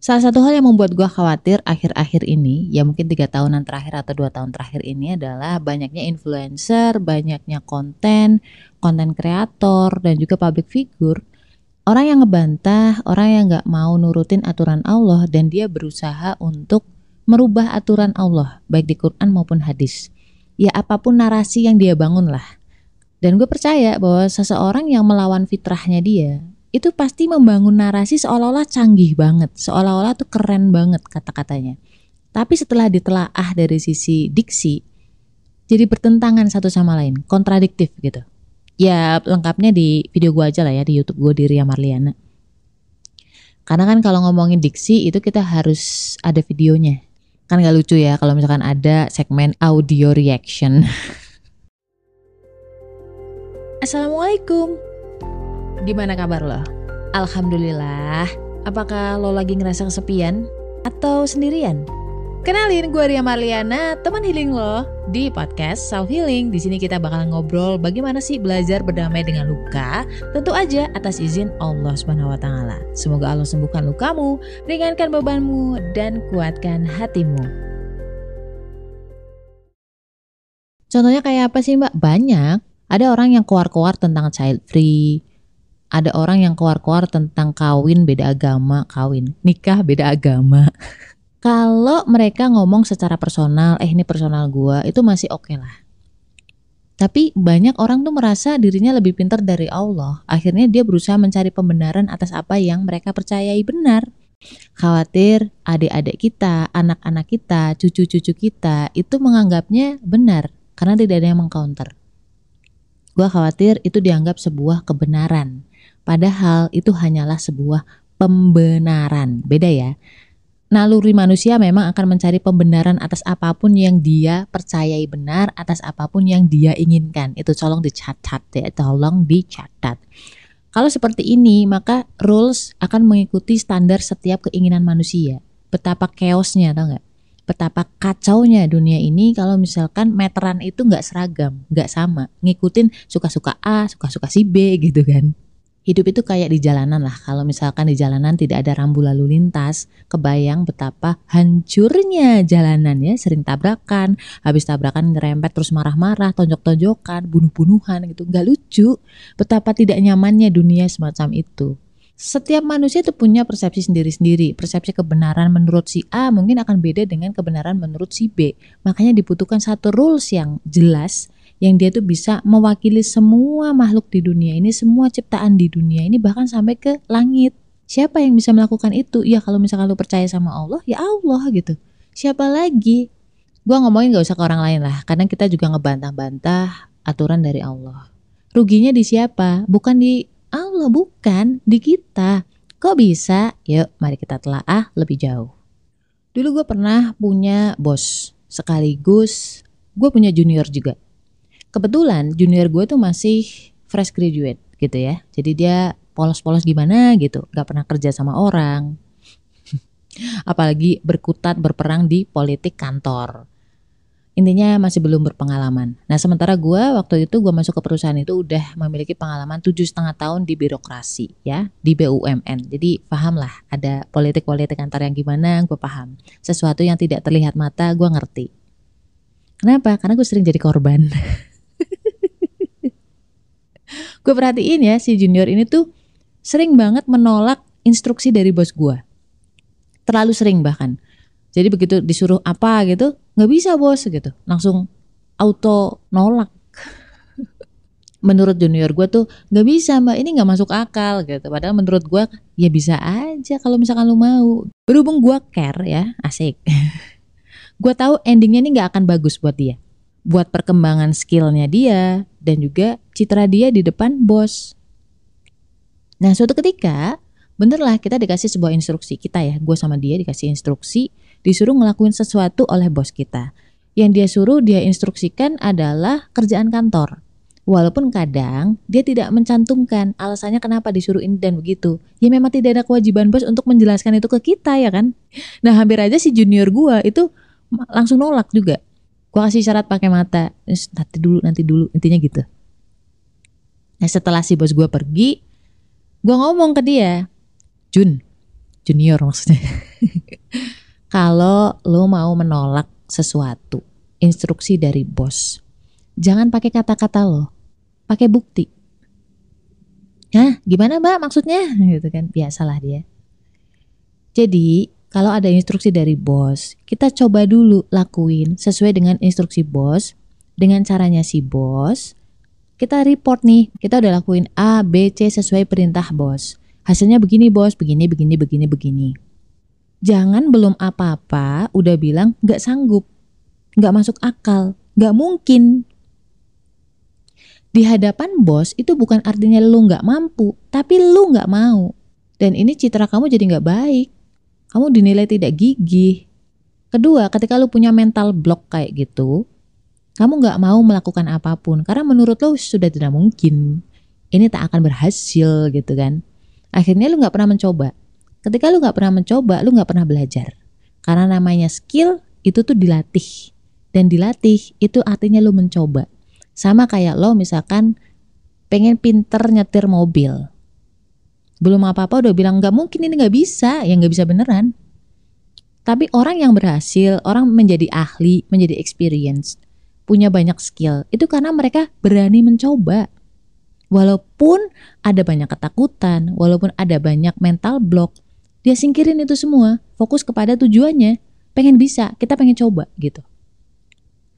Salah satu hal yang membuat gue khawatir akhir-akhir ini, ya mungkin tiga tahunan terakhir atau dua tahun terakhir ini adalah banyaknya influencer, banyaknya konten, konten kreator, dan juga public figure. Orang yang ngebantah, orang yang gak mau nurutin aturan Allah dan dia berusaha untuk merubah aturan Allah, baik di Quran maupun hadis. Ya apa pun narasi yang dia bangun lah. Dan gue percaya bahwa seseorang yang melawan fitrahnya dia, itu pasti membangun narasi seolah-olah canggih banget, seolah-olah tuh keren banget kata-katanya. Tapi setelah ditelaah dari sisi diksi, jadi bertentangan satu sama lain, kontradiktif gitu. Ya lengkapnya di video gue aja lah ya di YouTube gue di Ria Marliana. Karena kan kalau ngomongin diksi itu kita harus ada videonya. Kan gak lucu ya kalau misalkan ada segmen audio reaction. Assalamualaikum. Gimana kabar lo? Alhamdulillah. Apakah lo lagi ngerasa kesepian atau sendirian? Kenalin gue Ria Marliana, teman healing lo di podcast Self Healing. Di sini kita bakal ngobrol bagaimana sih belajar berdamai dengan luka, tentu aja atas izin Allah Subhanahu wa taala. Semoga Allah sembuhkan lukamu, ringankan bebanmu dan kuatkan hatimu. Contohnya kayak apa sih Mbak? Banyak. Ada orang yang keluar-keluar tentang child free, ada orang yang keluar-keluar tentang kawin beda agama, kawin, nikah beda agama. Kalau mereka ngomong secara personal, eh ini personal gue, itu masih oke okay lah. Tapi banyak orang tuh merasa dirinya lebih pintar dari Allah. Akhirnya dia berusaha mencari pembenaran atas apa yang mereka percayai benar. Khawatir adik-adik kita, anak-anak kita, cucu-cucu kita itu menganggapnya benar karena tidak ada yang mengcounter. Gue khawatir itu dianggap sebuah kebenaran. Padahal itu hanyalah sebuah pembenaran. Beda ya. Naluri manusia memang akan mencari pembenaran atas apa pun yang dia percayai benar, atas apa pun yang dia inginkan. Itu tolong dicatat ya, tolong dicatat. Kalau seperti ini, maka rules akan mengikuti standar setiap keinginan manusia. Betapa chaosnya, tau nggak? Betapa kacaunya dunia ini kalau misalkan meteran itu nggak seragam, nggak sama, ngikutin suka-suka A, suka-suka si B gitu kan hidup itu kayak di jalanan lah. Kalau misalkan di jalanan tidak ada rambu lalu lintas, kebayang betapa hancurnya jalanan ya, sering tabrakan, habis tabrakan ngerempet terus marah-marah, tonjok-tonjokan, bunuh-bunuhan gitu. Nggak lucu. Betapa tidak nyamannya dunia semacam itu. Setiap manusia itu punya persepsi sendiri-sendiri. Persepsi kebenaran menurut si A mungkin akan beda dengan kebenaran menurut si B. Makanya dibutuhkan satu rules yang jelas yang dia tuh bisa mewakili semua makhluk di dunia ini, semua ciptaan di dunia ini bahkan sampai ke langit. Siapa yang bisa melakukan itu? Ya kalau misalkan lu percaya sama Allah, ya Allah gitu. Siapa lagi? Gua ngomongin gak usah ke orang lain lah, karena kita juga ngebantah-bantah aturan dari Allah. Ruginya di siapa? Bukan di Allah, bukan di kita. Kok bisa? Yuk, mari kita telaah lebih jauh. Dulu gue pernah punya bos, sekaligus gue punya junior juga kebetulan junior gue tuh masih fresh graduate gitu ya jadi dia polos-polos gimana gitu gak pernah kerja sama orang apalagi berkutat berperang di politik kantor intinya masih belum berpengalaman. Nah sementara gue waktu itu gue masuk ke perusahaan itu udah memiliki pengalaman tujuh setengah tahun di birokrasi ya di BUMN. Jadi paham lah ada politik-politik kantor yang gimana gue paham. Sesuatu yang tidak terlihat mata gue ngerti. Kenapa? Karena gue sering jadi korban. gue perhatiin ya si junior ini tuh sering banget menolak instruksi dari bos gue. Terlalu sering bahkan. Jadi begitu disuruh apa gitu, nggak bisa bos gitu. Langsung auto nolak. menurut junior gue tuh nggak bisa mbak, ini nggak masuk akal gitu. Padahal menurut gue ya bisa aja kalau misalkan lu mau. Berhubung gue care ya, asik. gue tahu endingnya ini nggak akan bagus buat dia buat perkembangan skillnya dia dan juga citra dia di depan bos. Nah suatu ketika benerlah kita dikasih sebuah instruksi kita ya, gue sama dia dikasih instruksi disuruh ngelakuin sesuatu oleh bos kita. Yang dia suruh dia instruksikan adalah kerjaan kantor. Walaupun kadang dia tidak mencantumkan alasannya kenapa disuruh ini dan begitu. Ya memang tidak ada kewajiban bos untuk menjelaskan itu ke kita ya kan. Nah hampir aja si junior gue itu langsung nolak juga gue kasih syarat pakai mata nanti dulu nanti dulu intinya gitu nah setelah si bos gue pergi gue ngomong ke dia Jun junior maksudnya. Kalau lo mau menolak sesuatu, instruksi dari bos, jangan pakai kata-kata lo, pakai bukti. Hah, gimana mbak maksudnya? Gitu kan, biasalah dia. Jadi, kalau ada instruksi dari bos, kita coba dulu lakuin sesuai dengan instruksi bos, dengan caranya si bos. Kita report nih, kita udah lakuin A, B, C sesuai perintah bos. Hasilnya begini bos, begini, begini, begini, begini. Jangan belum apa-apa udah bilang gak sanggup, gak masuk akal, gak mungkin. Di hadapan bos itu bukan artinya lu gak mampu, tapi lu gak mau. Dan ini citra kamu jadi gak baik kamu dinilai tidak gigih. Kedua, ketika lu punya mental block kayak gitu, kamu nggak mau melakukan apa pun karena menurut lo sudah tidak mungkin. Ini tak akan berhasil gitu kan. Akhirnya lu nggak pernah mencoba. Ketika lu nggak pernah mencoba, lu nggak pernah belajar. Karena namanya skill itu tuh dilatih. Dan dilatih itu artinya lu mencoba. Sama kayak lo misalkan pengen pinter nyetir mobil belum apa-apa udah bilang nggak mungkin ini nggak bisa. Ya nggak bisa beneran. Tapi orang yang berhasil orang menjadi ahli menjadi experience punya banyak skill itu karena mereka berani mencoba. Walaupun ada banyak ketakutan walaupun ada banyak mental block dia singkirin itu semua fokus kepada tujuannya. Pengen bisa kita pengen coba gitu.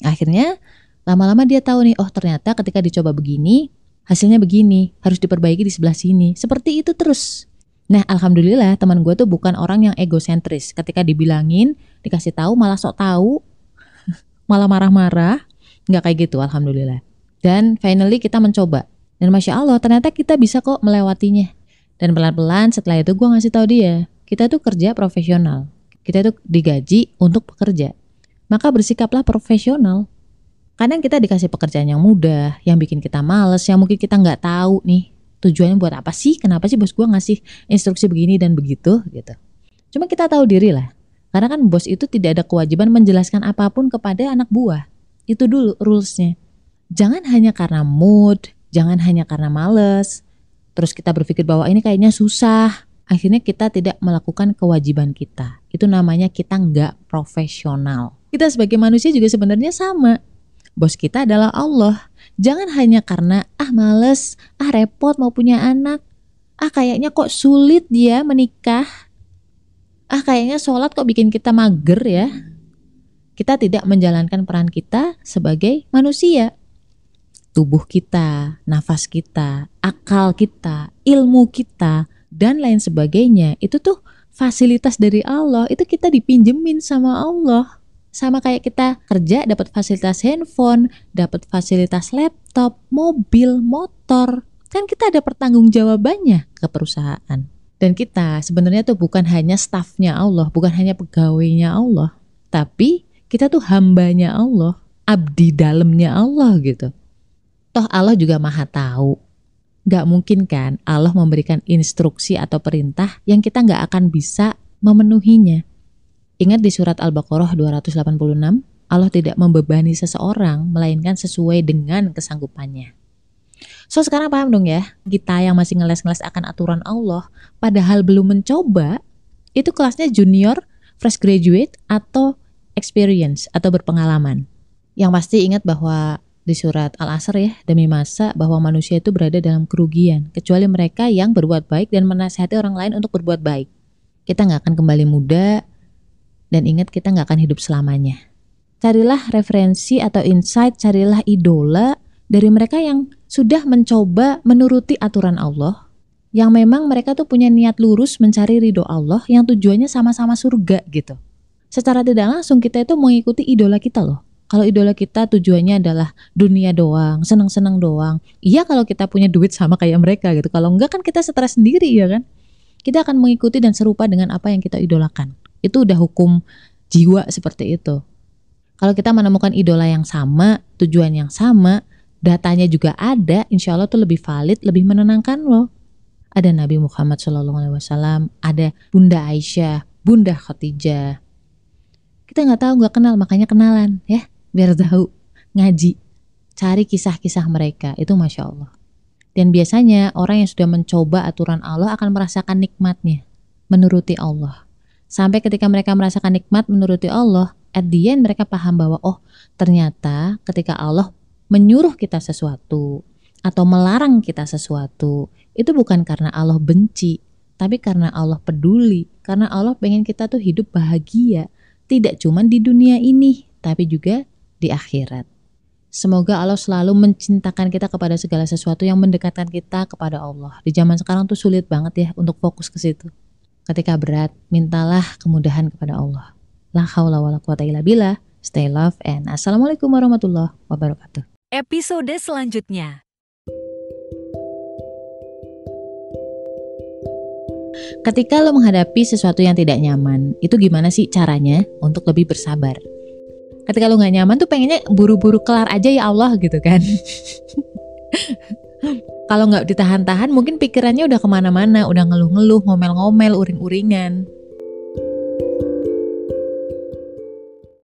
Akhirnya lama-lama dia tahu nih oh ternyata ketika dicoba begini hasilnya begini, harus diperbaiki di sebelah sini. Seperti itu terus. Nah, alhamdulillah teman gue tuh bukan orang yang egosentris. Ketika dibilangin, dikasih tahu malah sok tahu, malah marah-marah, nggak kayak gitu, alhamdulillah. Dan finally kita mencoba. Dan masya Allah, ternyata kita bisa kok melewatinya. Dan pelan-pelan setelah itu gue ngasih tahu dia, kita tuh kerja profesional. Kita tuh digaji untuk bekerja. Maka bersikaplah profesional. Kadang kita dikasih pekerjaan yang mudah, yang bikin kita males, yang mungkin kita nggak tahu nih tujuannya buat apa sih, kenapa sih bos gue ngasih instruksi begini dan begitu gitu. Cuma kita tahu diri lah, karena kan bos itu tidak ada kewajiban menjelaskan apa pun kepada anak buah. Itu dulu rulesnya. Jangan hanya karena mood, jangan hanya karena males, terus kita berpikir bahwa ini kayaknya susah, akhirnya kita tidak melakukan kewajiban kita. Itu namanya kita nggak profesional. Kita sebagai manusia juga sebenarnya sama bos kita adalah Allah. Jangan hanya karena ah males, ah repot mau punya anak, ah kayaknya kok sulit dia menikah, ah kayaknya sholat kok bikin kita mager ya. Kita tidak menjalankan peran kita sebagai manusia. Tubuh kita, nafas kita, akal kita, ilmu kita, dan lain sebagainya itu tuh fasilitas dari Allah. Itu kita dipinjemin sama Allah sama kayak kita kerja dapat fasilitas handphone, dapat fasilitas laptop, mobil, motor. Kan kita ada pertanggungjawabannya ke perusahaan. Dan kita sebenarnya tuh bukan hanya staffnya Allah, bukan hanya pegawainya Allah, tapi kita tuh hambanya Allah, abdi dalamnya Allah gitu. Toh Allah juga maha tahu. Gak mungkin kan Allah memberikan instruksi atau perintah yang kita gak akan bisa memenuhinya. Ingat di surat Al-Baqarah 286, Allah tidak membebani seseorang melainkan sesuai dengan kesanggupannya. So sekarang paham dong ya, kita yang masih ngeles-ngeles akan aturan Allah, padahal belum mencoba, itu kelasnya junior, fresh graduate, atau experience, atau berpengalaman. Yang pasti ingat bahwa di surat Al-Asr ya, demi masa bahwa manusia itu berada dalam kerugian, kecuali mereka yang berbuat baik dan menasihati orang lain untuk berbuat baik. Kita nggak akan kembali muda, dan ingat kita nggak akan hidup selamanya. Carilah referensi atau insight, carilah idola dari mereka yang sudah mencoba menuruti aturan Allah, yang memang mereka tuh punya niat lurus mencari ridho Allah yang tujuannya sama-sama surga gitu. Secara tidak langsung kita itu mengikuti idola kita loh. Kalau idola kita tujuannya adalah dunia doang, senang-senang doang. Iya kalau kita punya duit sama kayak mereka gitu. Kalau enggak kan kita stres sendiri ya kan. Kita akan mengikuti dan serupa dengan apa yang kita idolakan. Itu udah hukum jiwa seperti itu. Kalau kita menemukan idola yang sama, tujuan yang sama, datanya juga ada, insya Allah tuh lebih valid, lebih menenangkan loh. Ada Nabi Muhammad SAW, ada Bunda Aisyah, Bunda Khadijah. Kita nggak tahu, nggak kenal, makanya kenalan ya, biar tahu ngaji, cari kisah-kisah mereka itu masya Allah. Dan biasanya orang yang sudah mencoba aturan Allah akan merasakan nikmatnya menuruti Allah. Sampai ketika mereka merasakan nikmat menuruti Allah, at the end mereka paham bahwa oh ternyata ketika Allah menyuruh kita sesuatu atau melarang kita sesuatu, itu bukan karena Allah benci, tapi karena Allah peduli, karena Allah pengen kita tuh hidup bahagia, tidak cuma di dunia ini, tapi juga di akhirat. Semoga Allah selalu mencintakan kita kepada segala sesuatu yang mendekatkan kita kepada Allah. Di zaman sekarang tuh sulit banget ya untuk fokus ke situ. Ketika berat, mintalah kemudahan kepada Allah. La haula wala quwata illa billah. Stay love and assalamualaikum warahmatullahi wabarakatuh. Episode selanjutnya. Ketika lo menghadapi sesuatu yang tidak nyaman, itu gimana sih caranya untuk lebih bersabar? ketika lu nggak nyaman tuh pengennya buru-buru kelar aja ya Allah gitu kan kalau nggak ditahan-tahan mungkin pikirannya udah ke mana-mana udah ngeluh-ngeluh ngomel-ngomel uring-uringan